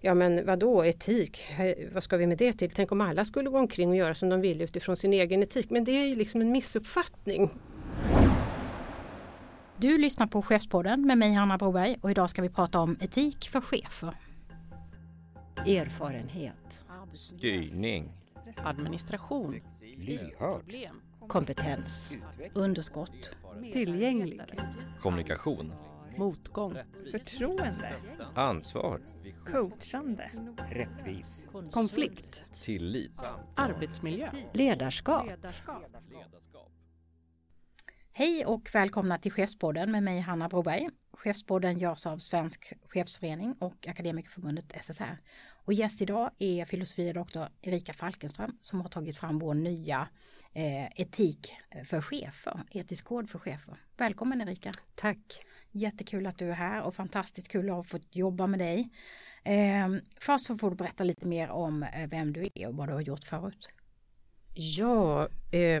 Ja men vadå etik, vad ska vi med det till? Tänk om alla skulle gå omkring och göra som de vill utifrån sin egen etik. Men det är ju liksom en missuppfattning. Du lyssnar på Chefspodden med mig Hanna Broberg och idag ska vi prata om etik för chefer. Erfarenhet. Styrning. Administration. Lyhörd. Kompetens. Underskott. Tillgänglig. Kommunikation. Motgång. Förtroende. Ansvar. Coachande. Rättvis. Konflikt. Tillit. Arbetsmiljö. Ledarskap. Hej och välkomna till Chefspodden med mig Hanna Broberg. Chefspodden görs av Svensk Chefsförening och Akademikerförbundet SSR. Och gäst idag är filosofie doktor Erika Falkenström som har tagit fram vår nya eh, etik för chefer, etisk kod för chefer. Välkommen Erika! Tack! Jättekul att du är här och fantastiskt kul att ha fått jobba med dig. Eh, först så får du berätta lite mer om eh, vem du är och vad du har gjort förut. Ja, eh,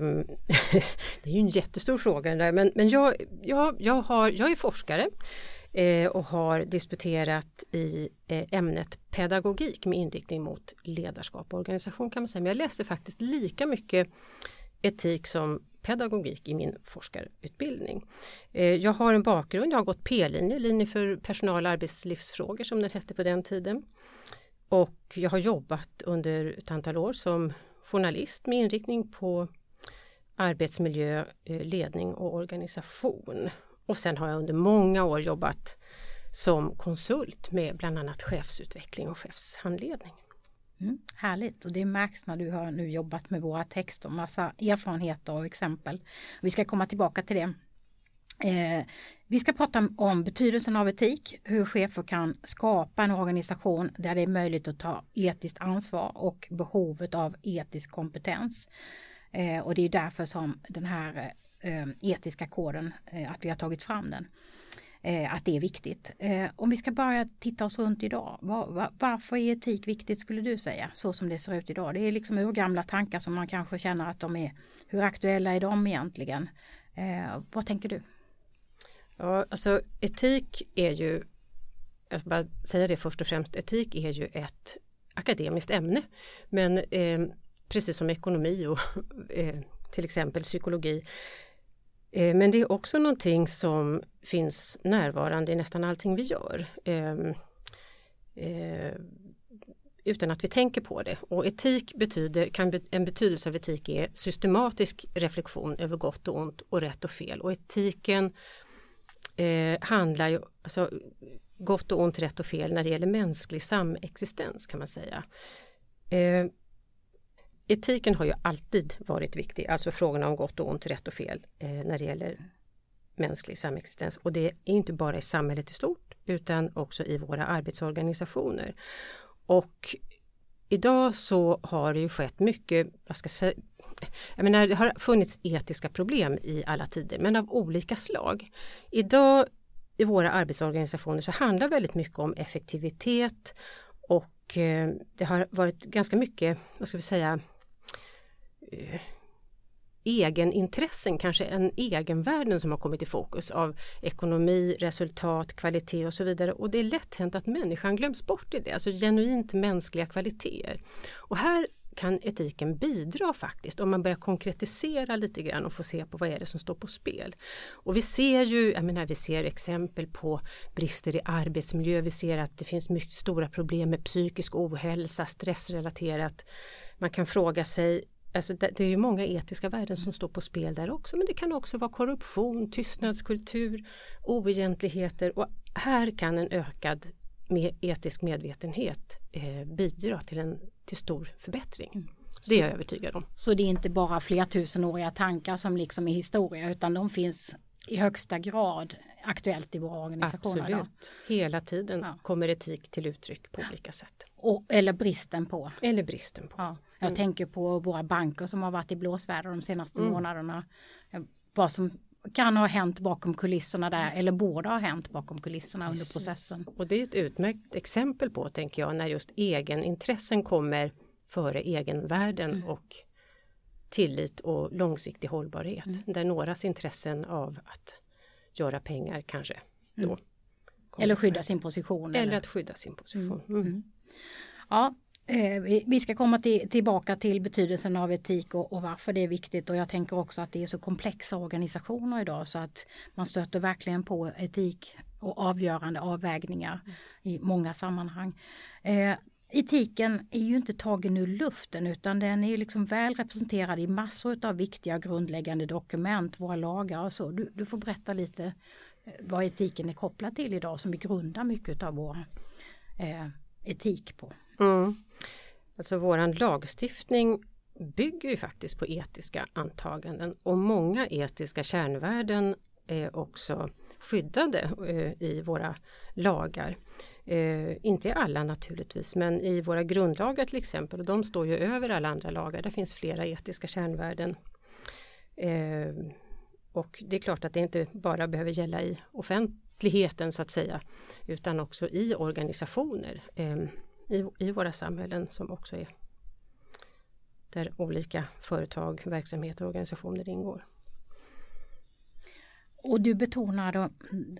det är ju en jättestor fråga där, men, men jag, jag, jag, har, jag är forskare eh, och har disputerat i eh, ämnet pedagogik med inriktning mot ledarskap och organisation kan man säga. Men jag läste faktiskt lika mycket etik som pedagogik i min forskarutbildning. Eh, jag har en bakgrund, jag har gått P-linje, linje för personal och arbetslivsfrågor som den hette på den tiden. Och jag har jobbat under ett antal år som journalist med inriktning på arbetsmiljö, eh, ledning och organisation. Och sen har jag under många år jobbat som konsult med bland annat chefsutveckling och chefshandledning. Mm, härligt och det märks när du har nu jobbat med våra texter, massa erfarenheter och exempel. Vi ska komma tillbaka till det. Eh, vi ska prata om betydelsen av etik, hur chefer kan skapa en organisation där det är möjligt att ta etiskt ansvar och behovet av etisk kompetens. Eh, och det är därför som den här eh, etiska koden, eh, att vi har tagit fram den. Eh, att det är viktigt. Eh, om vi ska börja titta oss runt idag, var, var, varför är etik viktigt skulle du säga, så som det ser ut idag? Det är liksom urgamla tankar som man kanske känner att de är, hur aktuella är de egentligen? Eh, vad tänker du? Ja, alltså etik är ju, jag ska bara säga det först och främst, etik är ju ett akademiskt ämne. Men eh, precis som ekonomi och eh, till exempel psykologi. Eh, men det är också någonting som finns närvarande i nästan allting vi gör. Ehm, eh, utan att vi tänker på det. Och etik betyder, kan, en betydelse av etik är systematisk reflektion över gott och ont och rätt och fel. Och etiken eh, handlar ju, alltså, gott och ont, rätt och fel när det gäller mänsklig samexistens kan man säga. Etiken har ju alltid varit viktig, alltså frågorna om gott och ont, rätt och fel eh, när det gäller mänsklig samexistens. Och det är inte bara i samhället i stort utan också i våra arbetsorganisationer. Och idag så har det ju skett mycket, vad ska jag säga, jag menar, det har funnits etiska problem i alla tider men av olika slag. Idag i våra arbetsorganisationer så handlar väldigt mycket om effektivitet och eh, det har varit ganska mycket, vad ska vi säga, Eh, egenintressen, kanske en egenvärden som har kommit i fokus av ekonomi, resultat, kvalitet och så vidare. Och det är lätt hänt att människan glöms bort i det, alltså genuint mänskliga kvaliteter. Och här kan etiken bidra faktiskt om man börjar konkretisera lite grann och få se på vad är det som står på spel. Och vi ser ju, jag menar, vi ser exempel på brister i arbetsmiljö, vi ser att det finns mycket stora problem med psykisk ohälsa, stressrelaterat. Man kan fråga sig Alltså det, det är ju många etiska värden som står på spel där också men det kan också vara korruption, tystnadskultur, oegentligheter och här kan en ökad med etisk medvetenhet eh, bidra till en till stor förbättring. Mm. Det är jag övertygad om. Så det är inte bara flertusenåriga tankar som liksom är historia utan de finns i högsta grad aktuellt i våra organisationer. Absolut. Hela tiden ja. kommer etik till uttryck på olika sätt. Och, eller bristen på. Eller bristen på. Ja. Jag mm. tänker på våra banker som har varit i blåsväder de senaste mm. månaderna. Vad som kan ha hänt bakom kulisserna där eller borde ha hänt bakom kulisserna Precis. under processen. Och det är ett utmärkt exempel på, tänker jag, när just egenintressen kommer före egenvärden mm. och tillit och långsiktig hållbarhet. Mm. Där någras intressen av att göra pengar kanske då. Mm. Eller skydda sin position. Eller, eller, att skydda sin position. Mm. Mm. Ja, eh, Eh, vi- ska komma till, tillbaka till betydelsen av etik och, och varför det är viktigt och jag tänker också att det är så komplexa organisationer idag så att man stöter verkligen på etik och avgörande avvägningar i många sammanhang. Eh, etiken är ju inte tagen ur luften utan den är liksom väl representerad i massor av viktiga grundläggande dokument, våra lagar och så. Du, du får berätta lite eh, vad etiken är kopplad till idag som vi grundar mycket av vår eh, etik på. Mm. Alltså våran lagstiftning bygger ju faktiskt på etiska antaganden och många etiska kärnvärden är också skyddade eh, i våra lagar. Eh, inte i alla naturligtvis men i våra grundlagar till exempel och de står ju över alla andra lagar. Där finns flera etiska kärnvärden. Eh, och det är klart att det inte bara behöver gälla i offentligheten så att säga utan också i organisationer ehm, i, i våra samhällen som också är där olika företag, verksamheter och organisationer ingår. Och du betonar då,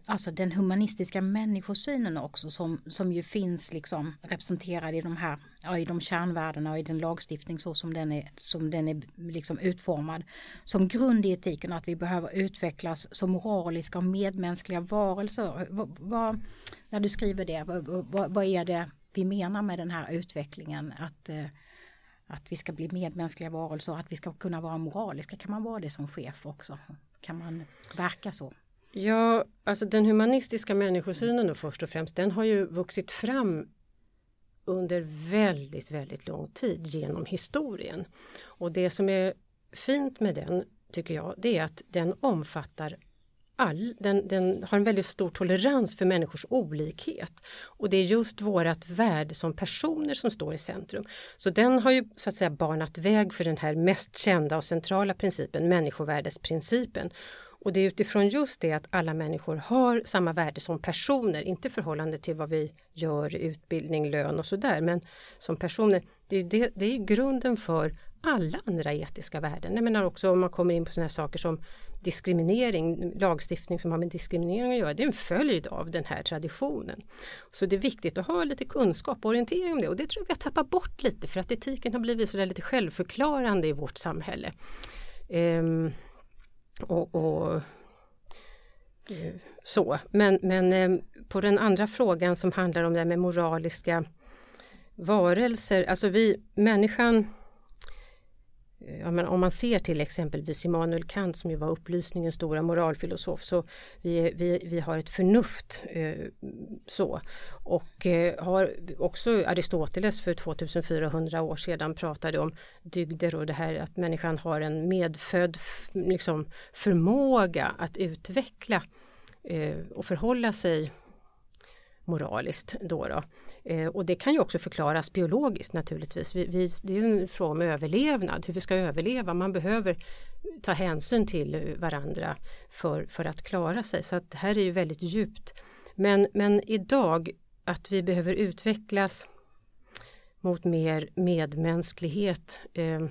alltså den humanistiska människosynen också som, som ju finns liksom representerad i de här ja, i de kärnvärdena och i den lagstiftning så som den är, som den är liksom utformad. Som grund i etiken att vi behöver utvecklas som moraliska och medmänskliga varelser. Vad, vad, när du skriver det, vad, vad, vad är det vi menar med den här utvecklingen? Att, eh, att vi ska bli medmänskliga varelser och att vi ska kunna vara moraliska. Kan man vara det som chef också? Kan man verka så? Ja, alltså den humanistiska människosynen då först och främst, den har ju vuxit fram under väldigt, väldigt lång tid genom historien. Och det som är fint med den, tycker jag, det är att den omfattar all, den, den har en väldigt stor tolerans för människors olikhet. Och det är just vårat värde som personer som står i centrum. Så den har ju så att säga banat väg för den här mest kända och centrala principen, människovärdesprincipen. Och det är utifrån just det att alla människor har samma värde som personer, inte i förhållande till vad vi gör, utbildning, lön och sådär, men som personer. Det är, det, det är grunden för alla andra etiska värden. Jag menar också om man kommer in på sådana här saker som diskriminering, lagstiftning som har med diskriminering att göra, det är en följd av den här traditionen. Så det är viktigt att ha lite kunskap och orientering om det och det tror jag vi har tappat bort lite för att etiken har blivit så där lite självförklarande i vårt samhälle. Ehm, och, och eh, så. Men, men ehm, på den andra frågan som handlar om det här med moraliska varelser, alltså vi, människan men om man ser till exempelvis Immanuel Kant som ju var upplysningens stora moralfilosof så vi, vi, vi har ett förnuft eh, så och eh, har också Aristoteles för 2400 år sedan pratade om dygder och det här att människan har en medfödd liksom, förmåga att utveckla eh, och förhålla sig moraliskt. Då, då. Eh, och det kan ju också förklaras biologiskt naturligtvis. Vi, vi, det är en fråga om överlevnad, hur vi ska överleva. Man behöver ta hänsyn till varandra för, för att klara sig. Så att det här är ju väldigt djupt. Men, men idag att vi behöver utvecklas mot mer medmänsklighet eh,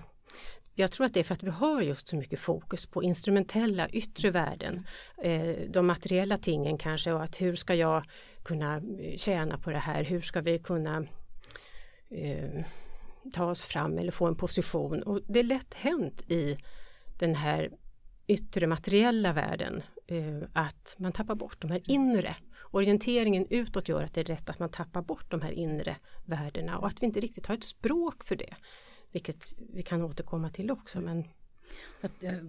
jag tror att det är för att vi har just så mycket fokus på instrumentella yttre värden. Eh, de materiella tingen kanske och att hur ska jag kunna tjäna på det här? Hur ska vi kunna eh, ta oss fram eller få en position? Och det är lätt hänt i den här yttre materiella världen eh, att man tappar bort de här inre. Orienteringen utåt gör att det är rätt att man tappar bort de här inre värdena och att vi inte riktigt har ett språk för det. Vilket vi kan återkomma till också. Men...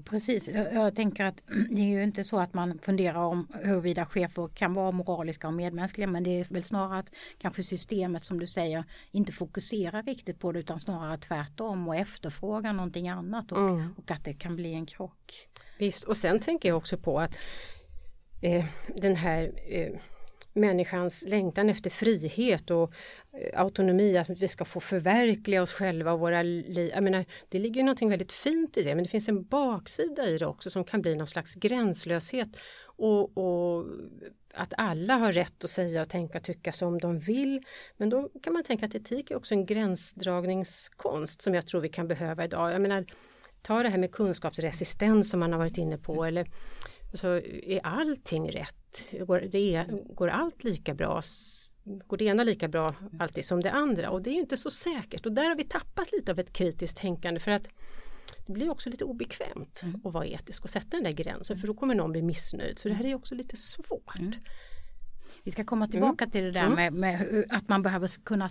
Precis, jag tänker att det är ju inte så att man funderar om huruvida chefer kan vara moraliska och medmänskliga men det är väl snarare att kanske systemet som du säger inte fokuserar riktigt på det utan snarare tvärtom och efterfrågar någonting annat och, mm. och att det kan bli en krock. Visst, och sen tänker jag också på att eh, den här eh, människans längtan efter frihet och eh, autonomi, att vi ska få förverkliga oss själva och våra liv. Jag menar, det ligger någonting väldigt fint i det men det finns en baksida i det också som kan bli någon slags gränslöshet och, och att alla har rätt att säga och tänka och tycka som de vill. Men då kan man tänka att etik är också en gränsdragningskonst som jag tror vi kan behöva idag. Jag menar, ta det här med kunskapsresistens som man har varit inne på eller så är allting rätt? Går, det är, går allt lika bra går det ena lika bra alltid som det andra och det är ju inte så säkert och där har vi tappat lite av ett kritiskt tänkande för att det blir också lite obekvämt Mm. att vara etisk och sätta den där gränsen för då kommer någon bli missnöjd så det här är också lite svårt. Mm. Vi ska komma tillbaka till det där Mm. med, med att man behöver kunna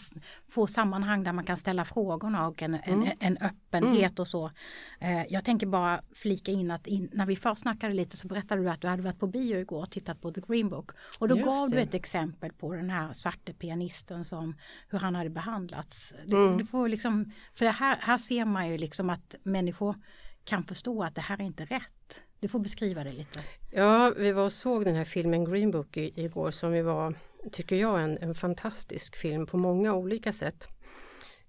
få sammanhang där man kan ställa frågorna och en, en, Mm. en öppenhet och så. Eh, jag tänker bara flika in att in, när vi först snackade lite så berättade du att du hade varit på bio igår och tittat på The Green Book. Och då Just gav du det. ett exempel på den här svarte pianisten som hur han hade behandlats. Det, Mm. det får liksom, för här, här ser man ju liksom att människor kan förstå att det här är inte rätt. Du får beskriva det lite. Ja, vi var och såg den här filmen Green Book i, igår som ju var, tycker jag, en, en fantastisk film på många olika sätt.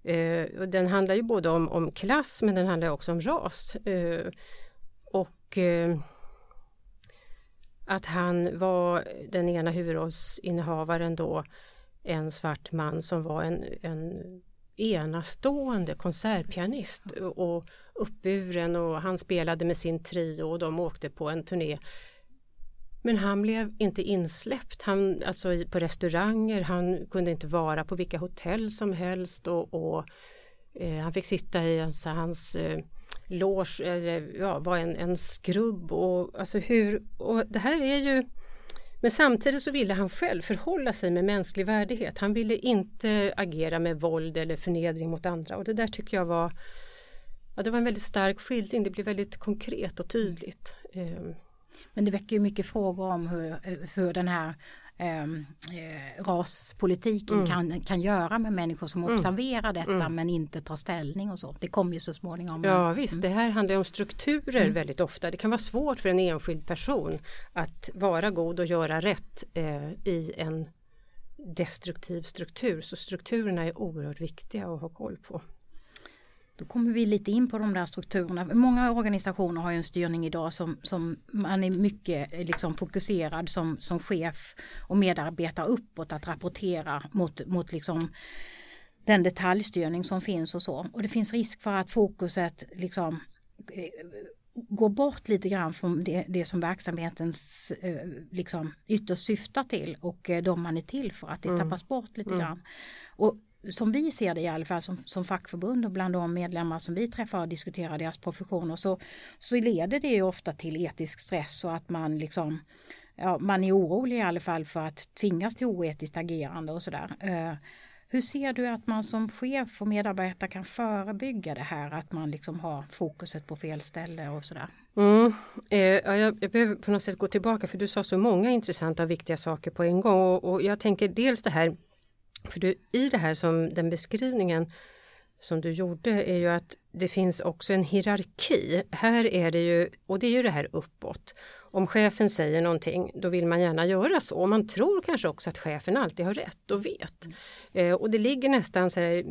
Eh, och den handlar ju både om, om klass men den handlar också om ras. Eh, och eh, att han var den ena huvudrollsinnehavaren då en svart man som var en, en enastående konsertpianist och uppburen och han spelade med sin trio och de åkte på en turné. Men han blev inte insläppt han, alltså på restauranger, han kunde inte vara på vilka hotell som helst och, och eh, han fick sitta i alltså, hans eh, loge, eller, ja, var en, en skrubb och alltså hur, och det här är ju men samtidigt så ville han själv förhålla sig med mänsklig värdighet. Han ville inte agera med våld eller förnedring mot andra och det där tycker jag var Ja, det var en väldigt stark skildring, det blev väldigt konkret och tydligt. Ehm. Men det väcker ju mycket frågor om hur, hur den här eh, raspolitiken Mm. kan, kan göra med människor som Mm. observerar detta Mm. men inte tar ställning och så. Det kommer ju så småningom. Ja visst, det här handlar om strukturer Mm. väldigt ofta. Det kan vara svårt för en enskild person att vara god och göra rätt eh, i en destruktiv struktur. Så strukturerna är oerhört viktiga att ha koll på. Då kommer vi lite in på de där strukturerna. Många organisationer har ju en styrning idag som, som man är mycket liksom fokuserad som, som chef och medarbetare uppåt att rapportera mot, mot liksom den detaljstyrning som finns och så. Och det finns risk för att fokuset liksom eh, går bort lite grann från det, det som verksamhetens eh, liksom ytterst syftar till och eh, de man är till för att det Mm. tappas bort lite Mm. grann. Och som vi ser det i alla fall som, som fackförbund och bland de medlemmar som vi träffar och diskuterar deras professioner så, så leder det ju ofta till etisk stress och att man liksom ja, man är orolig i alla fall för att tvingas till oetiskt agerande och sådär. Eh, hur ser du att man som chef och medarbetare kan förebygga det här att man liksom har fokuset på fel ställe och sådär? Mm. Eh, jag, jag behöver på något sätt gå tillbaka för du sa så många intressanta och viktiga saker på en gång. Och, och jag tänker dels det här, för du, i det här som den beskrivningen som du gjorde är ju att det finns också en hierarki. Här är det ju, och det är ju det här uppåt. Om chefen säger någonting då vill man gärna göra så. Och man tror kanske också att chefen alltid har rätt och vet. Eh, och det ligger nästan så här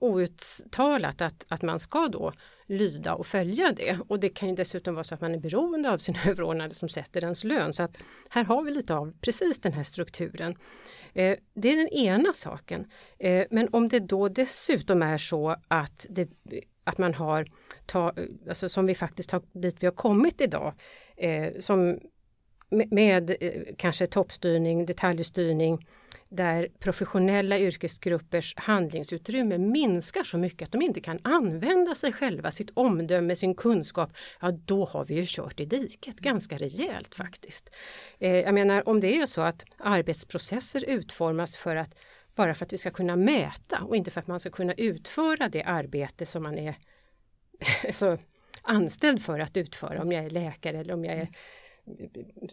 outtalat att, att man ska då lyda och följa det. Och det kan ju dessutom vara så att man är beroende av sin överordnade som sätter ens lön. Så att här har vi lite av precis den här strukturen. Eh, det är den ena saken. Eh, men om det då dessutom är så att, det, att man har, ta, alltså som vi faktiskt har dit vi har kommit idag, eh, som med, med eh, kanske toppstyrning, detaljstyrning, där professionella yrkesgruppers handlingsutrymme minskar så mycket att de inte kan använda sig själva, sitt omdöme, sin kunskap, ja då har vi ju kört i diket ganska rejält faktiskt. Eh, jag menar om det är så att arbetsprocesser utformas för att bara för att vi ska kunna mäta och inte för att man ska kunna utföra det arbete som man är så anställd för att utföra, om jag är läkare eller om jag är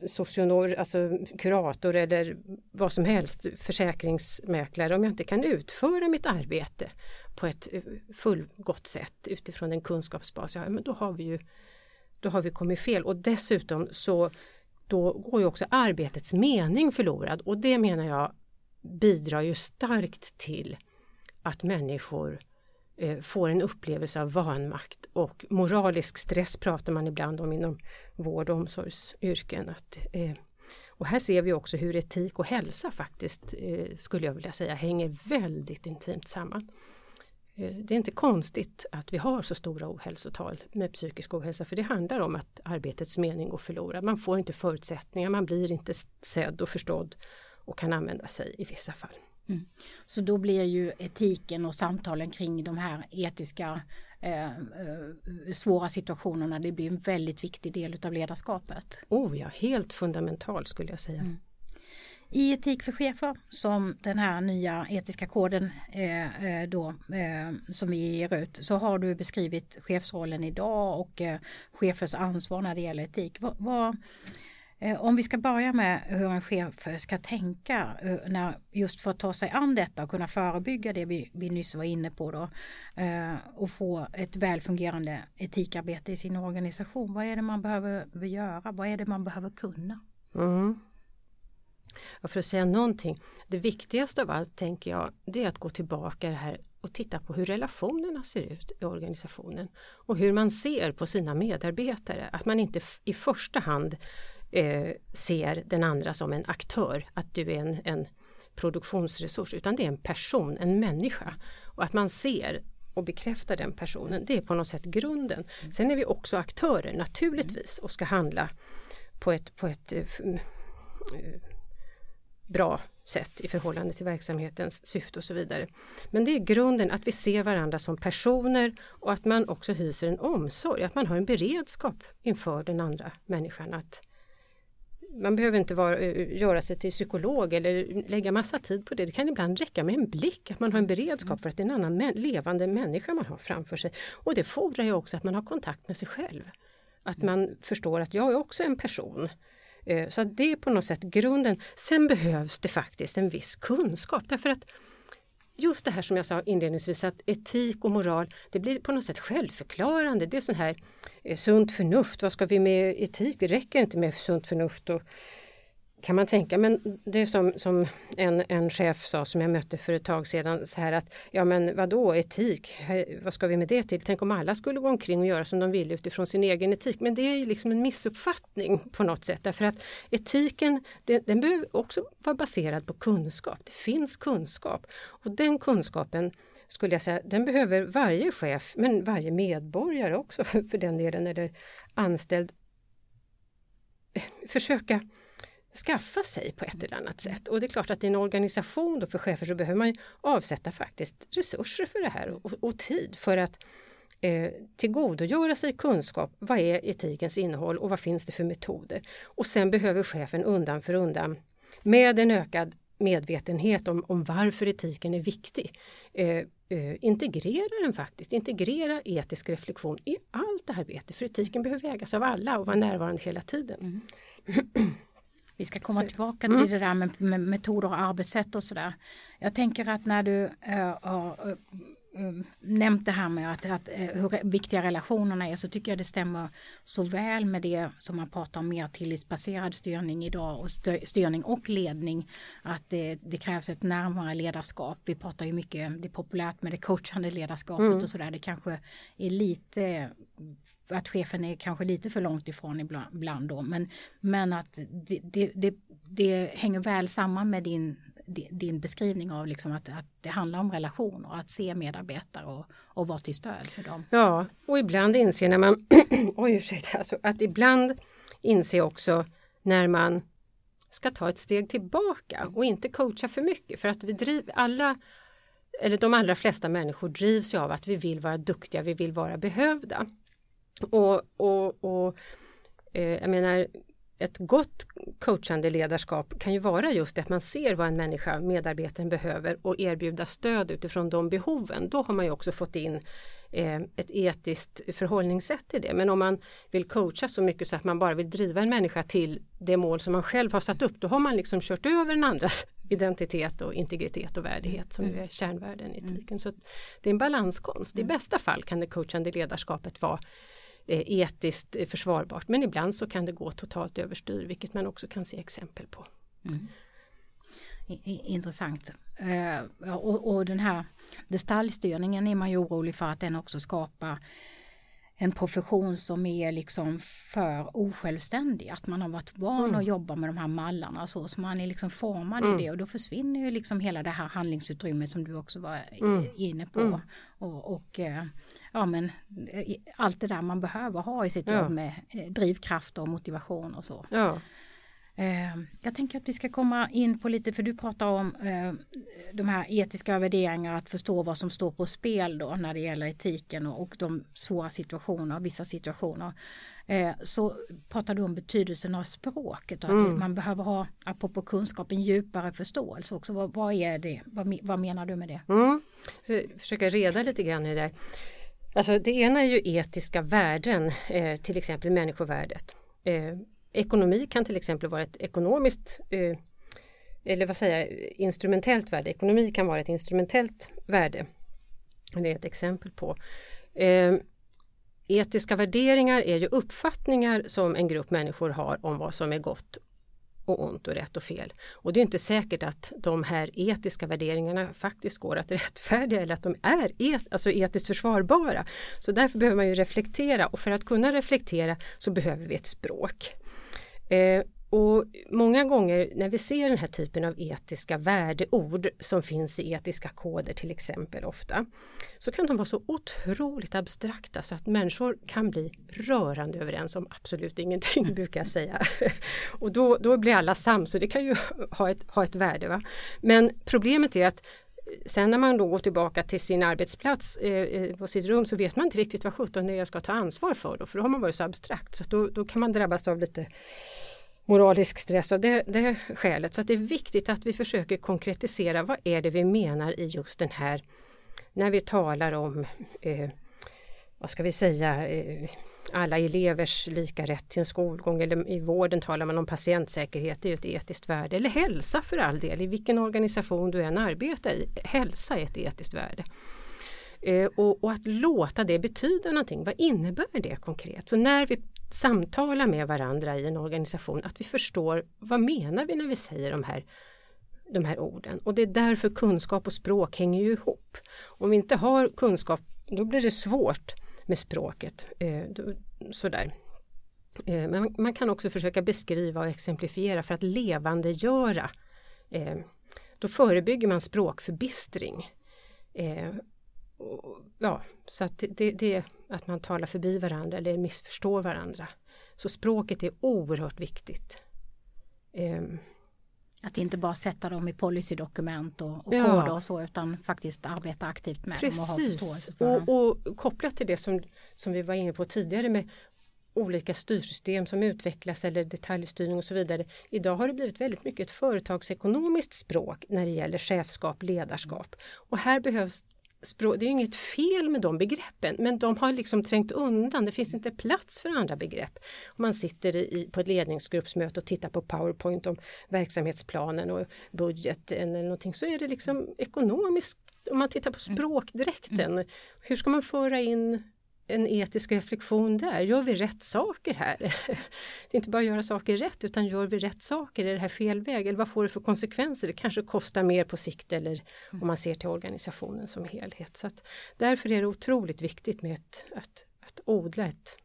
socionom, alltså kurator eller vad som helst, försäkringsmäklare, om jag inte kan utföra mitt arbete på ett eh, fullgott sätt utifrån en kunskapsbas, ja, men då har vi ju då har vi kommit fel. Och dessutom så då går ju också arbetets mening förlorad. Och det menar jag bidrar ju starkt till att människor eh, Eh, får en upplevelse av vanmakt och moralisk stress pratar man ibland om inom vård och omsorgsyrken. Att, eh, och här ser vi också hur etik och hälsa faktiskt, eh, skulle jag vilja säga, hänger väldigt intimt samman. Eh, det är inte konstigt att vi har så stora ohälsotal med psykisk ohälsa för det handlar om att arbetets mening går förlorad. Man får inte förutsättningar, man blir inte sedd och förstådd och kan använda sig i vissa fall. Så då blir ju etiken och samtalen kring de här etiska eh, eh, svåra situationerna, det blir en väldigt viktig del av ledarskapet. Oh ja, helt fundamentalt skulle jag säga. I Etik för chefer som den här nya etiska koden eh, eh, då, eh, som vi ger ut så har du beskrivit chefsrollen idag och eh, chefers ansvar när det gäller etik. Vad, eh, Eh, om vi ska börja med hur en chef ska tänka eh, när, just för att ta sig an detta och kunna förebygga det vi, vi nyss var inne på då eh, och få ett välfungerande etikarbete i sin organisation. Vad är det man behöver göra? Vad är det man behöver kunna? Mm. Och för att säga någonting, det viktigaste av allt tänker jag, det är att gå tillbaka det här och titta på hur relationerna ser ut i organisationen och hur man ser på sina medarbetare. Att man inte i första hand eh, ser den andra som en aktör, att du är en, en produktionsresurs, utan det är en person, en människa. Och att man ser och bekräftar den personen, det är på något sätt grunden. Sen är vi också aktörer naturligtvis och ska handla på ett, på ett eh, mm, eh, bra sätt i förhållande till verksamhetens syfte och så vidare. Men det är grunden att vi ser varandra som personer och att man också hyser en omsorg, att man har en beredskap inför den andra människan. Att man behöver inte vara, eh, eh, göra sig till psykolog eller lägga massa tid på det. Det kan ibland räcka med en blick, att man har en beredskap för att det är en annan mä- levande människa man har framför sig. Och det fordrar ju också att man har kontakt med sig själv. Att man förstår att jag är också en person. Eh, så det är på något sätt grunden. Sen behövs det faktiskt en viss kunskap därför att just det här som jag sa inledningsvis att etik och moral det blir på något sätt självförklarande. Det är sån här eh, sunt förnuft. Vad ska vi med etik? Det räcker inte med sunt förnuft. Och, kan man tänka, men det är som, som en, en chef sa som jag mötte för ett tag sedan så här att ja men vadå etik, Här, vad ska vi med det till? Tänk om alla skulle gå omkring och göra som de vill utifrån sin egen etik. Men det är ju liksom en missuppfattning på något sätt därför att etiken den, den behöver också vara baserad på kunskap. Det finns kunskap och den kunskapen skulle jag säga, den behöver varje chef men varje medborgare också för den delen eller anställd försöka skaffa sig på ett eller annat sätt. Och det är klart att i en organisation då för chefer så behöver man ju avsätta faktiskt resurser för det här och, och tid för att eh, tillgodogöra sig kunskap. Vad är etikens innehåll och vad finns det för metoder? Och sen behöver chefen undan för undan med en ökad medvetenhet om, om varför etiken är viktig. Eh, eh, integrera den faktiskt, integrera etisk reflektion i allt arbete. För etiken behöver vägas av alla och vara närvarande hela tiden. Vi ska komma Så- tillbaka Mm. till det där med, med metoder och arbetssätt och sådär. Jag tänker att när du eh, har eh, nämnt det här med att, att, eh, hur viktiga relationerna är så tycker jag det stämmer så väl med det som man pratar om mer tillitsbaserad styrning idag och styrning och ledning. Att det, det krävs ett närmare ledarskap. Vi pratar ju mycket, det är populärt med det coachande ledarskapet Mm. och sådär. Det kanske är lite att chefen är kanske lite för långt ifrån ibland då men, men att det, det, det, det hänger väl samman med din, di- din beskrivning av liksom att, att det handlar om relationer, att se medarbetare och, och vara till stöd för dem. Ja, och ibland inser när man, oj ursäkta, alltså, att ibland inser också när man ska ta ett steg tillbaka och inte coacha för mycket för att vi driver alla eller de allra flesta människor drivs ju av att vi vill vara duktiga, vi vill vara behövda. Och, och, och eh, jag menar ett gott coachande ledarskap kan ju vara just det att man ser vad en människa, medarbetaren behöver och erbjuda stöd utifrån de behoven. Då har man ju också fått in eh, ett etiskt förhållningssätt till det. Men om man vill coacha så mycket så att man bara vill driva en människa till det mål som man själv har satt upp, då har man liksom kört över den andras identitet och integritet och värdighet som ju är kärnvärden i etiken. Så att det är en balanskonst. I bästa fall kan det coachande ledarskapet vara etiskt eh, försvarbart men ibland så kan det gå totalt överstyr vilket man också kan se exempel på. I, intressant. Eh, och, och den här detaljstyrningen är man ju orolig för att den också skapar en profession som är liksom för osjälvständig. Att man har varit van Mm. att jobba med de här mallarna och så. Så man är liksom formad Mm. i det och då försvinner ju liksom hela det här handlingsutrymmet som du också var Mm. inne på. Mm. Och, och eh, ja men eh, allt det där man behöver ha i sitt Ja. jobb med eh, drivkraft och motivation och så. Ja, Eh, jag tänker att vi ska komma in på lite, för du pratar om de här etiska värderingarna, att förstå vad som står på spel då när det gäller etiken och, de svåra situationer, vissa situationer. Så pratar du om betydelsen av språket och att Mm. man behöver ha, apropå kunskap, en djupare förståelse också. Vad, vad är det? Vad, vad menar du med det? Mm. Så försöka reda lite grann i det där. Alltså det ena är ju etiska värden, eh, till exempel människovärdet. Eh, ekonomi kan till exempel vara ett ekonomiskt eh, eller vad säger jag, instrumentellt värde. Ekonomi kan vara ett instrumentellt värde. Det är ett exempel på. Eh, etiska värderingar är ju uppfattningar som en grupp människor har om vad som är gott och ont och rätt och fel. Och det är inte säkert att de här etiska värderingarna faktiskt går att rättfärdiga eller att de är et, alltså etiskt försvarbara. Så därför behöver man ju reflektera och för att kunna reflektera så behöver vi ett språk. Eh, och många gånger när vi ser den här typen av etiska värdeord som finns i etiska koder till exempel ofta så kan de vara så otroligt abstrakta så att människor kan bli rörande överens om absolut ingenting brukar jag säga. Och då, då blir alla sams och det kan ju ha ett, ha ett värde. Va? Men problemet är att Sen när man då går tillbaka till sin arbetsplats eh, eh, på sitt rum så vet man inte riktigt vad sjutton det är jag ska ta ansvar för då, för då har man varit så abstrakt. Så då, då kan man drabbas av lite moralisk stress av det, det skälet. Så att det är viktigt att vi försöker konkretisera vad är det vi menar i just den här när vi talar om eh, vad ska vi säga eh, alla elevers lika rätt till en skolgång eller i vården talar man om patientsäkerhet, det är ju ett etiskt värde. Eller hälsa för all del, i vilken organisation du än arbetar i. Hälsa är ett etiskt värde. Eh, och, och, att låta det betyda någonting, vad innebär det konkret? Så när vi samtalar med varandra i en organisation, att vi förstår vad menar vi när vi säger de här, de här orden? Och det är därför kunskap och språk hänger ju ihop. Om vi inte har kunskap, då blir det svårt med språket. Eh, då, sådär. Eh, men man, man kan också försöka beskriva och exemplifiera för att levandegöra. Eh, då förebygger man språkförbistring. Eh, och, ja, så att det, det att man talar förbi varandra eller missförstår varandra. Så språket är oerhört viktigt. Ehm, Att inte bara sätta dem i policydokument och, och Ja. koder och så utan faktiskt arbeta aktivt med dem och ha Precis, förståelse för dem. och, och kopplat till det som, som vi var inne på tidigare med olika styrsystem som utvecklas eller detaljstyrning och så vidare. Idag har det blivit väldigt mycket ett företagsekonomiskt språk när det gäller chefskap, ledarskap. Och här behövs språk, det är inget fel med de begreppen men de har liksom trängt undan, det finns inte plats för andra begrepp. Om man sitter i, på ett ledningsgruppsmöte och tittar på PowerPoint om verksamhetsplanen och budgeten eller någonting så är det liksom ekonomiskt, om man tittar på språkdräkten, hur ska man föra in en etisk reflektion där. Gör vi rätt saker här? Det är inte bara att göra saker rätt utan gör vi rätt saker? Är det här fel väg? Eller vad får det för konsekvenser? Det kanske kostar mer på sikt eller om man ser till organisationen som helhet. Så att därför är det otroligt viktigt med ett, att, att odla ett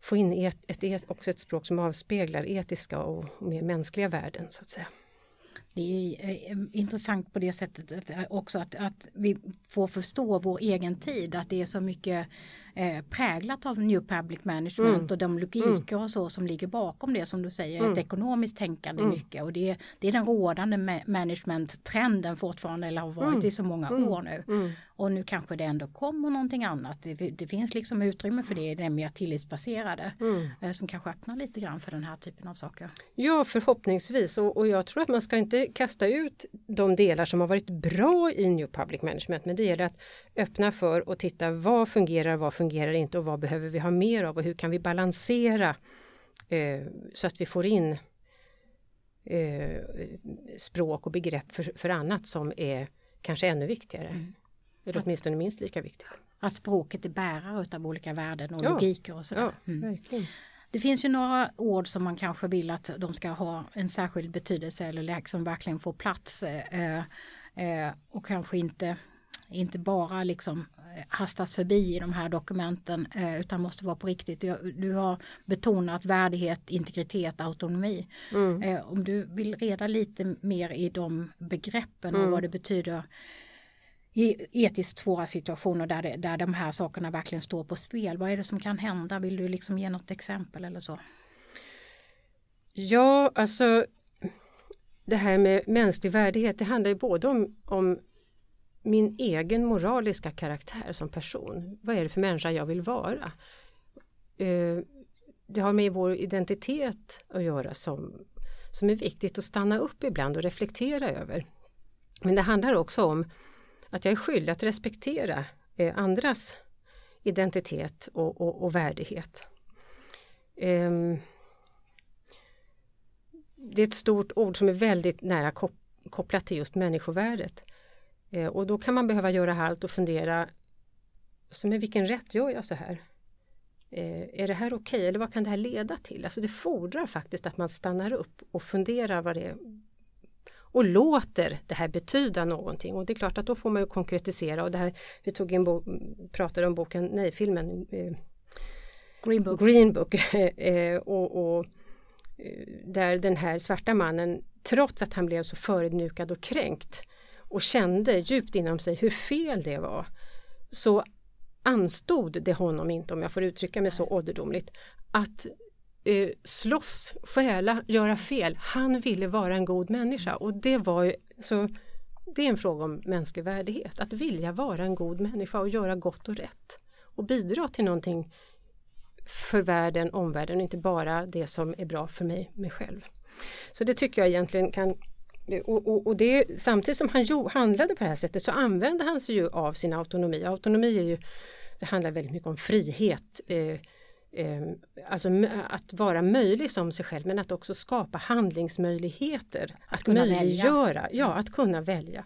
få in ett, ett, et, också ett språk som avspeglar etiska och, och mer mänskliga värden så att säga. Det är eh, intressant på det sättet eh, också att, att vi får förstå vår egen tid, att det är så mycket eh, präglat av New Public Management Mm. och de logiker och så som ligger bakom det som du säger, Mm. ett ekonomiskt tänkande Mm. mycket och det, det är den rådande ma- management-trenden fortfarande eller har varit Mm. i så många Mm. år nu. Mm. Och nu kanske det ändå kommer någonting annat. Det, det finns liksom utrymme för det i det mer tillitsbaserade Mm. eh, som kanske öppnar lite grann för den här typen av saker. Ja, förhoppningsvis. Och, och jag tror att man ska inte kasta ut de delar som har varit bra i New Public Management. Men det gäller att öppna för och titta vad fungerar, vad fungerar inte och vad behöver vi ha mer av och hur kan vi balansera eh, så att vi får in eh, språk och begrepp för, för annat som är kanske ännu viktigare. Mm. Eller åtminstone minst lika viktigt. Att språket är bärare av olika värden och Ja. logiker och sådär. Ja, Mm. Det finns ju några ord som man kanske vill att de ska ha en särskild betydelse eller liksom verkligen få plats eh, eh, och kanske inte, inte bara liksom eh, hastas förbi i de här dokumenten eh, utan måste vara på riktigt. Du, har betonat värdighet, integritet, autonomi. Mm. Eh, om du vill reda lite mer i de begreppen och Mm. vad det betyder i etiskt svåra situationer där, det, där de här sakerna verkligen står på spel. Vad är det som kan hända? Vill du liksom ge något exempel eller så? Ja, alltså det här med mänsklig värdighet, det handlar ju både om, om min egen moraliska karaktär som person. Vad är det för människa jag vill vara? Eh, det har med vår identitet att göra som, som är viktigt att stanna upp ibland och reflektera över. Men det handlar också om att jag är skyldig att respektera eh, andras identitet och, och, och värdighet. Ehm, det är ett stort ord som är väldigt nära kopplat till just människovärdet. Eh, och då kan man behöva göra halt och fundera, så med vilken rätt gör jag så här? Eh, är det här okej okay? eller vad kan det här leda till? Alltså det fordrar faktiskt att man stannar upp och funderar vad det är och låter det här betyda någonting. Och det är klart att då får man ju konkretisera och det här, vi tog in bo, pratade om boken, nej filmen eh, Green Book, Green Book och, och där den här svarta mannen trots att han blev så förödmjukad och kränkt och kände djupt inom sig hur fel det var så anstod det honom inte, om jag får uttrycka mig så ålderdomligt, att eh, slåss, stjäla, göra fel. Han ville vara en god människa och det var ju, så det är en fråga om mänsklig värdighet, att vilja vara en god människa och göra gott och rätt och bidra till någonting för världen, omvärlden inte bara det som är bra för mig, mig själv. Så det tycker jag egentligen kan och, och, och det, samtidigt som han jo, handlade på det här sättet så använde han sig ju av sin autonomi. Autonomi är ju, det handlar väldigt mycket om frihet. Eh, eh, alltså att vara möjlig som sig själv men att också skapa handlingsmöjligheter. Att, att kunna möjliggöra, välja. ja att kunna välja.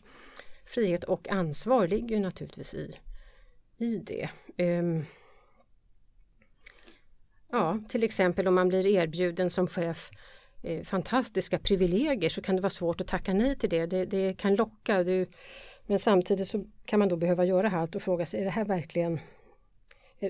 Frihet och ansvar ligger naturligtvis i, i det. Eh, ja, till exempel om man blir erbjuden som chef eh, fantastiska privilegier så kan det vara svårt att tacka nej till det. Det, det kan locka. Du, men samtidigt så kan man då behöva göra halt och fråga sig, är det här verkligen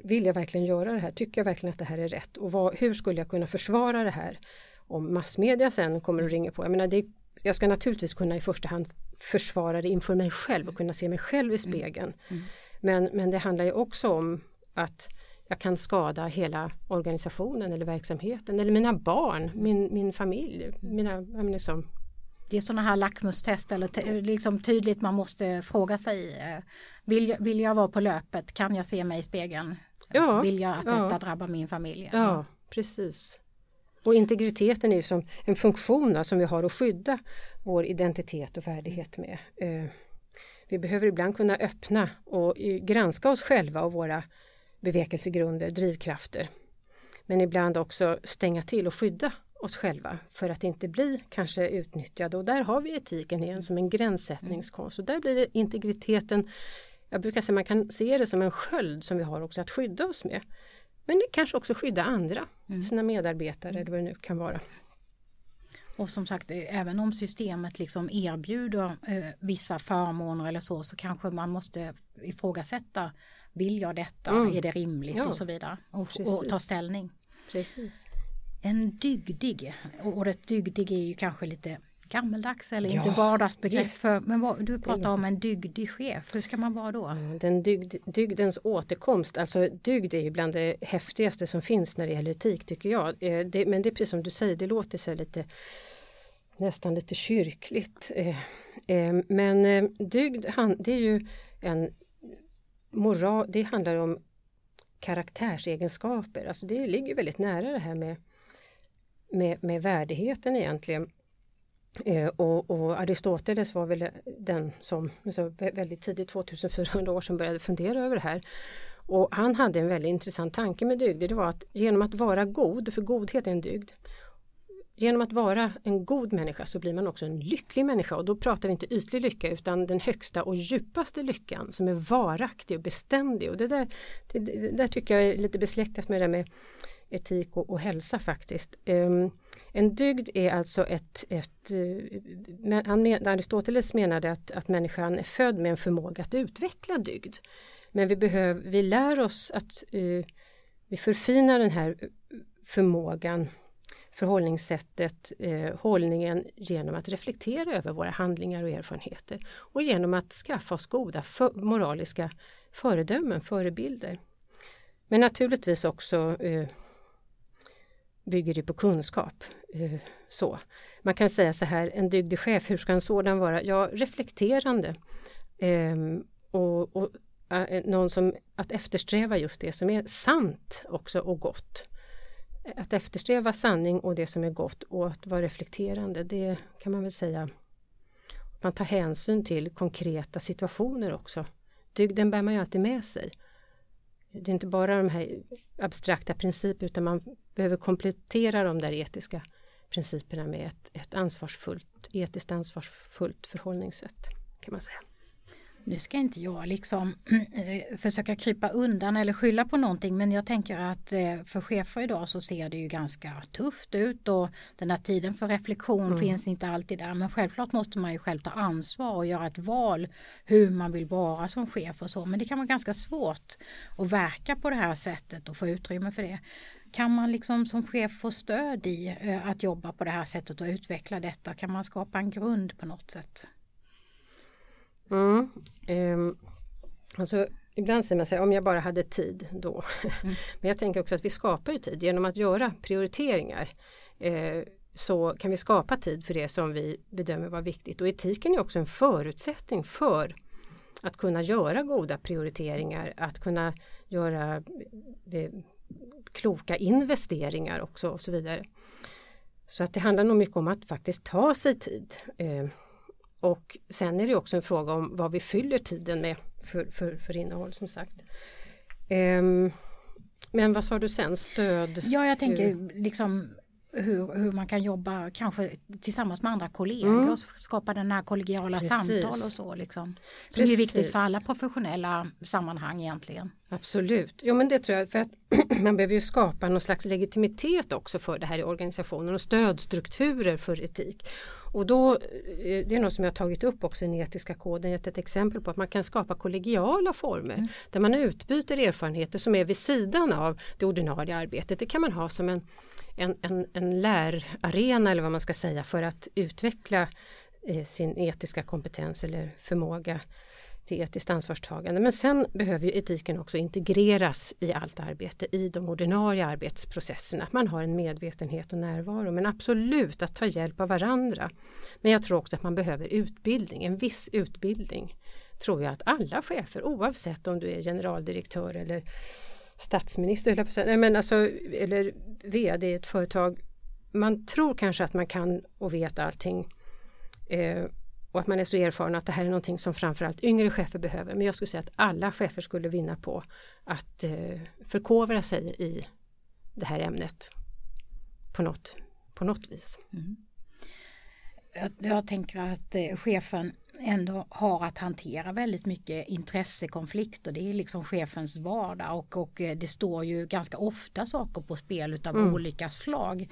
vill jag verkligen göra det här? Tycker jag verkligen att det här är rätt? Och vad, hur skulle jag kunna försvara det här om massmedia sen kommer och ringer på? Jag, menar, det, jag ska naturligtvis kunna i första hand försvara det inför mig själv och kunna se mig själv i spegeln. Mm. Men, men det handlar ju också om att jag kan skada hela organisationen eller verksamheten eller mina barn, min, min familj. Mina, liksom. Det är sådana här lackmustest eller liksom tydligt man måste fråga sig. eh, Vill jag, vill jag vara på löpet? Kan jag se mig i spegeln? Ja, vill jag att ja. detta drabbar min familj? Ja, precis. Och integriteten är ju som en funktion som vi har att skydda vår identitet och värdighet med. Eh, vi behöver ibland kunna öppna och granska oss själva och våra bevekelsegrunder, drivkrafter. Men ibland också stänga till och skydda oss själva för att inte bli kanske utnyttjade och där har vi etiken igen som en gränssättningskonst och där blir det integriteten jag brukar säga man kan se det som en sköld som vi har också att skydda oss med. Men kanske också skydda andra, mm. sina medarbetare eller vad det nu kan vara. Och som sagt, även om systemet liksom erbjuder eh, vissa förmåner eller så, så kanske man måste ifrågasätta vill jag detta? Mm. Är det rimligt? Ja. Och så vidare. Och, och, ta ställning. Precis. En dygdig, ordet dygdig är ju kanske lite gammeldags eller ja, inte vardagsbegrepp. För, men vad, du pratar om en dygdig chef, hur ska man vara då? Den dygd, dygdens återkomst, alltså dygd är ju bland det häftigaste som finns när det gäller etik tycker jag. Eh, det, men det är precis som du säger, det låter så lite nästan lite kyrkligt. Eh, eh, men dygd, det är ju en moral, det handlar om karaktärsegenskaper. Alltså det ligger väldigt nära det här med, med, med värdigheten egentligen. Eh, och, och, Aristoteles var väl den som alltså, så väldigt tidigt, 2400 år sedan, började fundera över det här. Och han hade en väldigt intressant tanke med dygd. Det var att genom att vara god, för godhet är en dygd, Genom att vara en god människa så blir man också en lycklig människa och då pratar vi inte ytlig lycka utan den högsta och djupaste lyckan som är varaktig och beständig. Och det där, det, det där tycker jag är lite besläktat med det där med etik och, och hälsa faktiskt. Um, en dygd är alltså ett, ett eh, men, han men, Aristoteles menade att, att människan är född med en förmåga att utveckla dygd. Men vi, behöv, vi lär oss att uh, vi förfinar den här eh, förmågan förhållningssättet, eh, hållningen genom att reflektera över våra handlingar och erfarenheter och genom att skaffa oss goda för, moraliska föredömen, förebilder. Men naturligtvis också eh, bygger det på kunskap. Eh, så. Man kan säga så här, en dygdig chef, hur ska en sådan vara? Ja, reflekterande. Ehm, och, och eh, någon som att eftersträva just det som är sant också och gott. Att eftersträva sanning och det som är gott och att vara reflekterande, det kan man väl säga. Man tar hänsyn till konkreta situationer också. Dygden bär man ju alltid med sig. Det är inte bara de här abstrakta principerna utan man behöver komplettera de där etiska principerna med ett, ett ansvarsfullt, etiskt ansvarsfullt förhållningssätt kan man säga. Nu ska inte jag liksom eh, försöka krypa undan eller skylla på någonting men jag tänker att eh, för chefer idag så ser det ju ganska tufft ut och den här tiden för reflektion mm. finns inte alltid där men självklart måste man ju själv ta ansvar och göra ett val hur man vill vara som chef och så men det kan vara ganska svårt att verka på det här sättet och få utrymme för det. Kan man liksom som chef få stöd i eh, att jobba på det här sättet och utveckla detta? Kan man skapa en grund på något sätt? Mm. Um, alltså, ibland säger man sig om jag bara hade tid då. Mm. Men jag tänker också att vi skapar ju tid genom att göra prioriteringar. Eh, så kan vi skapa tid för det som vi bedömer vara viktigt. Och etiken är också en förutsättning för att kunna göra goda prioriteringar, att kunna göra eh, kloka investeringar också och så vidare. Så att det handlar nog mycket om att faktiskt ta sig tid. Och sen är det också en fråga om vad vi fyller tiden med för, för, för innehåll som sagt. Um, men vad sa du sen? Stöd? Ja, jag tänker liksom hur, hur man kan jobba kanske tillsammans med andra kollegor mm. och skapa den här kollegiala Precis. samtal och så. Liksom. Som är viktigt för alla professionella sammanhang egentligen. Absolut, jo men det tror jag för att man behöver ju skapa någon slags legitimitet också för det här i organisationen och stödstrukturer för etik. Och då, eh, det är något som jag tagit upp också i den etiska koden, gett ett exempel på att man kan skapa kollegiala former mm. där man utbyter erfarenheter som är vid sidan av det ordinarie arbetet. Det kan man ha som en, en, en, en lärarena eller vad man ska säga för att utveckla eh, sin etiska kompetens eller förmåga till etiskt ansvarstagande. Men sen behöver ju etiken också integreras i allt arbete, i de ordinarie arbetsprocesserna. Att Man har en medvetenhet och närvaro, men absolut att ta hjälp av varandra. Men jag tror också att man behöver utbildning, en viss utbildning. Tror jag att alla chefer, oavsett om du är generaldirektör eller statsminister eller, men alltså, eller vd i ett företag. Man tror kanske att man kan och vet allting. Eh, och att man är så erfaren att det här är någonting som framförallt yngre chefer behöver. Men jag skulle säga att alla chefer skulle vinna på att eh, förkovra sig i det här ämnet på något, på något vis. Mm. Jag, jag, tänker att eh, chefen ändå har att hantera väldigt mycket intressekonflikter. Det är liksom chefens vardag och, och eh, det står ju ganska ofta saker på spel utav mm. olika slag.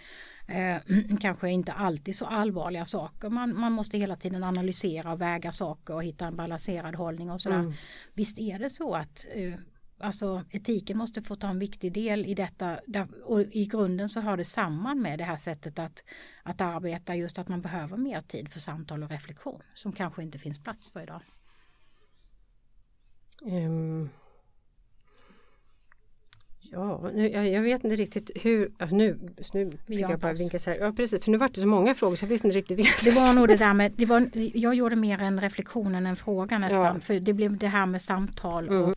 Eh, kanske inte alltid så allvarliga saker. Man, man måste hela tiden analysera och väga saker och hitta en balanserad hållning och sådär. Mm. Visst är det så att eh, Alltså etiken måste få ta en viktig del i detta och i grunden så hör det samman med det här sättet att, att arbeta just att man behöver mer tid för samtal och reflektion som kanske inte finns plats för idag. Um, ja, nu, jag, jag, vet inte riktigt hur, alltså nu, nu fick jag bara vinka så här, ja precis, för nu var det så många frågor så jag visste inte riktigt vilka Det var nog det där med, det var, jag gjorde mer en reflektion än en fråga nästan, ja. för det blev det här med samtal mm.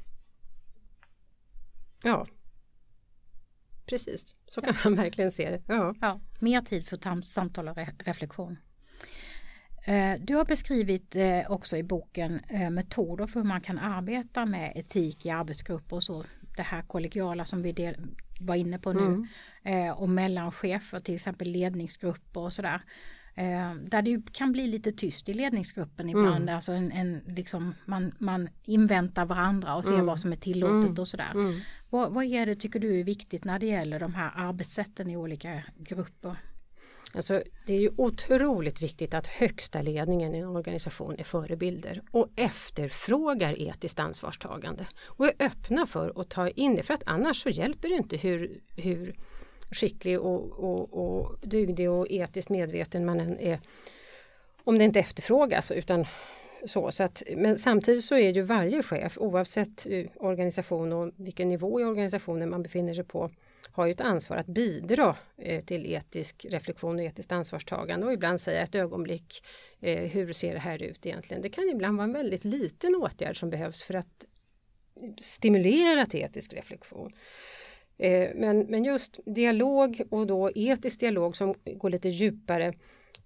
Ja, precis. Så kan man verkligen se det. Ja. ja mer tid för samtal och re reflektion. Eh, du har beskrivit eh, också i boken eh, metoder för hur man kan arbeta med etik i arbetsgrupper och så. Det här kollegiala som vi var inne på nu. Mm. Och mellan chefer, till exempel ledningsgrupper och sådär. Eh, där det kan bli lite tyst i ledningsgruppen ibland. Mm. Alltså en, en, liksom man, man inväntar varandra och ser mm. vad som är tillåtet mm. och sådär. Mm. Vad, vad är det tycker du är viktigt när det gäller de här arbetssätten i olika grupper? Alltså, det är ju otroligt viktigt att högsta ledningen i en organisation är förebilder och efterfrågar etiskt ansvarstagande och är öppna för att ta in det för att annars så hjälper det inte hur, hur skicklig och, och, och dygdig och etiskt medveten man än är om det inte efterfrågas utan så, så att, men samtidigt så är ju varje chef oavsett eh, organisation och vilken nivå i organisationen man befinner sig på har ju ett ansvar att bidra eh, till etisk reflektion och etiskt ansvarstagande och ibland säga ett ögonblick eh, hur ser det här ut egentligen. Det kan ibland vara en väldigt liten åtgärd som behövs för att stimulera till etisk reflektion. Eh, men, men just dialog och då etisk dialog som går lite djupare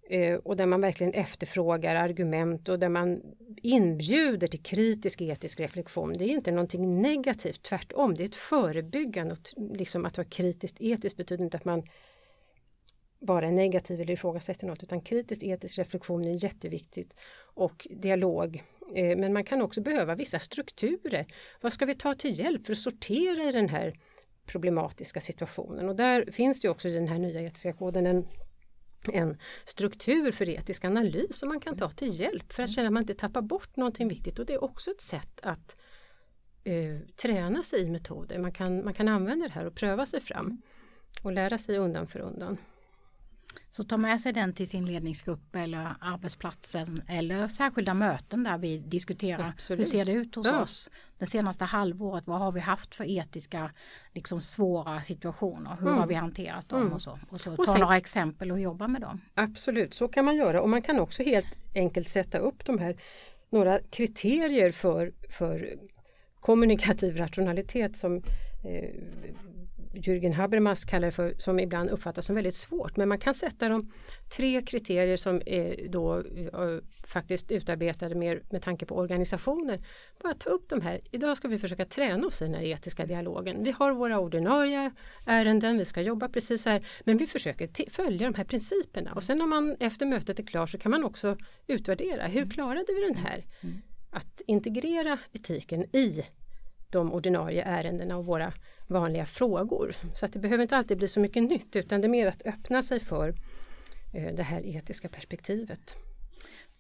eh, och där man verkligen efterfrågar argument och där man inbjuder till kritisk etisk reflektion. Det är inte någonting negativt, tvärtom. Det är ett förebyggande. Och liksom att vara kritiskt etiskt betyder inte att man bara är negativ eller ifrågasätter något utan kritisk etisk reflektion är jätteviktigt och dialog. Eh, men man kan också behöva vissa strukturer. Vad ska vi ta till hjälp för att sortera i den här problematiska situationen? Och där finns det också i den här nya etiska koden en en struktur för etisk analys som man kan ta till hjälp för att känna att man inte tappar bort någonting viktigt och det är också ett sätt att uh, träna sig i metoder. Man kan, man kan använda det här och pröva sig fram och lära sig undan för undan. Så ta med sig den till sin ledningsgrupp eller arbetsplatsen eller särskilda möten där vi diskuterar Absolut. hur ser det ut hos Ja. oss det senaste halvåret. Vad har vi haft för etiska liksom svåra situationer? Hur Mm. har vi hanterat dem Mm. och så? Och så Och ta sen- några exempel och jobba med dem. Absolut, så kan man göra och man kan också helt enkelt sätta upp de här några kriterier för, för kommunikativ rationalitet som eh, Jürgen Habermas kallar det för, som ibland uppfattas som väldigt svårt. Men man kan sätta de tre kriterier som är då faktiskt utarbetade mer med tanke på organisationer. Bara ta upp de här. Idag ska vi försöka träna oss i den här etiska dialogen. Vi har våra ordinarie ärenden, vi ska jobba precis så här. Men vi försöker följa de här principerna. Och sen när man efter mötet är klar så kan man också utvärdera. Hur klarade vi den här? Att integrera etiken i de ordinarie ärendena och våra vanliga frågor. Så att det behöver inte alltid bli så mycket nytt utan det är mer att öppna sig för eh, det här etiska perspektivet.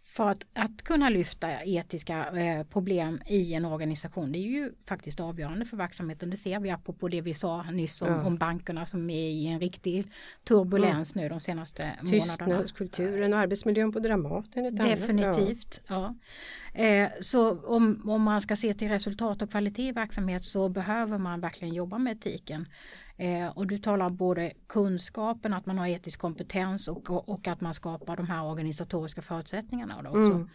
För att, att kunna lyfta etiska eh, problem i en organisation det är ju faktiskt avgörande för verksamheten. Det ser vi apropå det vi sa nyss om, Ja. om bankerna som är i en riktig turbulens nu de senaste månaderna. Tystnadskulturen och arbetsmiljön på Dramaten. ett annat. Definitivt. Ja. Eh, så om, om man ska se till resultat och kvalitet i verksamhet så behöver man verkligen jobba med etiken. Eh, och du talar om både kunskapen, att man har etisk kompetens och, och, och att man skapar de här organisatoriska förutsättningarna då också.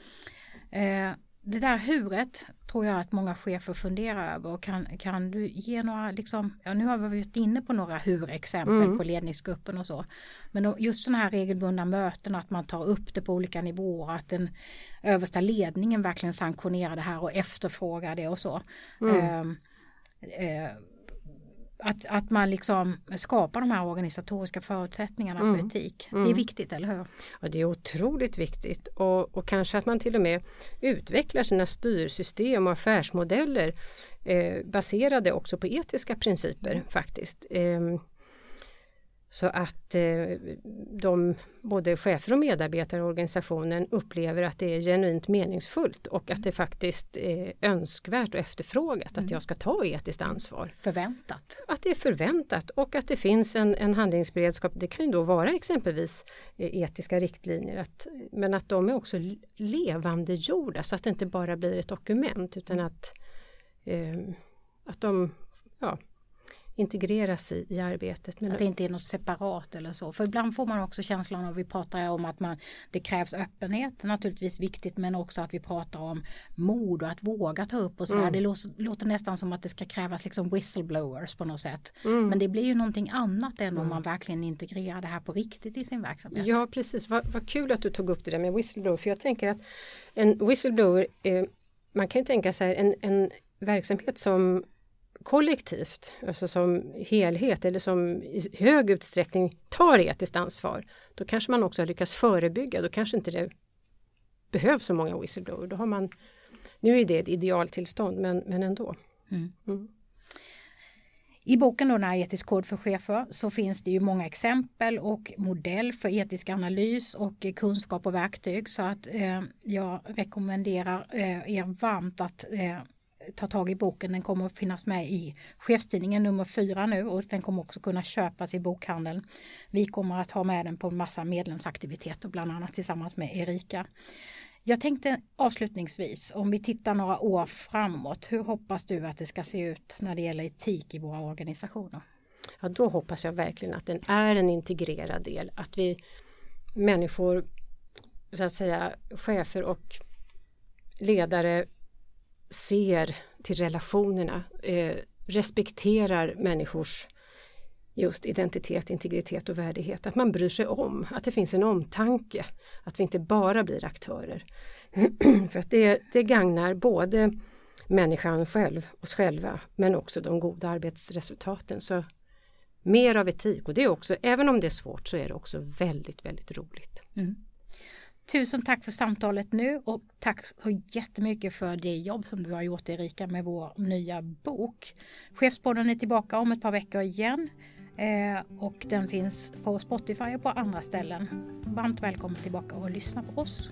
Mm. Eh, det där huret tror jag att många chefer funderar över. Kan, kan du ge några, liksom, ja, nu har vi varit inne på några hur-exempel Mm. på ledningsgruppen och så. Men just sådana här regelbundna möten, att man tar upp det på olika nivåer, att den översta ledningen verkligen sanktionerar det här och efterfrågar det och så. Mm. Eh, eh, att, att man liksom skapar de här organisatoriska förutsättningarna för Mm. etik. Det är Mm. viktigt, eller hur? Ja, det är otroligt viktigt och, och kanske att man till och med utvecklar sina styrsystem och affärsmodeller eh, baserade också på etiska principer faktiskt. Ehm, så att eh, de, både chefer och medarbetare i organisationen upplever att det är genuint meningsfullt och att det faktiskt är önskvärt och efterfrågat att jag ska ta etiskt ansvar. Förväntat. Att det är förväntat och att det finns en, en handlingsberedskap. Det kan ju då vara exempelvis eh, etiska riktlinjer. Att, men att de är också levandegjorda så att det inte bara blir ett dokument utan att, eh, att de ja, integreras i, i arbetet. Men, Att det inte är något separat eller så. För ibland får man också känslan av, vi pratar om att man, det krävs öppenhet, naturligtvis viktigt, men också att vi pratar om mod och att våga ta upp och sådär. Mm. Det låter, låter nästan som att det ska krävas liksom whistleblowers på något sätt. Mm. Men det blir ju någonting annat än om man verkligen integrerar det här på riktigt i sin verksamhet. Ja precis, vad, vad kul att du tog upp det där med whistleblower för jag tänker att en whistleblower, eh, man kan ju tänka sig en, en verksamhet som kollektivt, alltså som helhet eller som i hög utsträckning tar etiskt ansvar. Då kanske man också har lyckats förebygga, då kanske inte det behövs så många whistleblower. Då har man, nu är det ett idealtillstånd men, men ändå. Mm. Mm. I boken då, den här etisk kod för chefer så finns det ju många exempel och modell för etisk analys och kunskap och verktyg så att eh, jag rekommenderar eh, er varmt att eh, ta tag i boken. Den kommer att finnas med i chefstidningen nummer fyra nu och den kommer också kunna köpas i bokhandeln. Vi kommer att ha med den på en massa medlemsaktiviteter bland annat tillsammans med Erika. Jag tänkte avslutningsvis, om vi tittar några år framåt, hur hoppas du att det ska se ut när det gäller etik i våra organisationer? Ja, då hoppas jag verkligen att den är en integrerad del, att vi människor, så att säga chefer och ledare ser till relationerna, eh, respekterar människors just identitet, integritet och värdighet. Att man bryr sig om, att det finns en omtanke. Att vi inte bara blir aktörer. För att det, det gagnar både människan själv, oss själva, men också de goda arbetsresultaten. Så mer av etik och det är också, även om det är svårt så är det också väldigt, väldigt roligt. Mm. Tusen tack för samtalet nu och tack så jättemycket för det jobb som du har gjort Erika med vår nya bok. Chefspodden är tillbaka om ett par veckor igen eh, och den finns på Spotify och på andra ställen. Varmt välkommen tillbaka och lyssna på oss.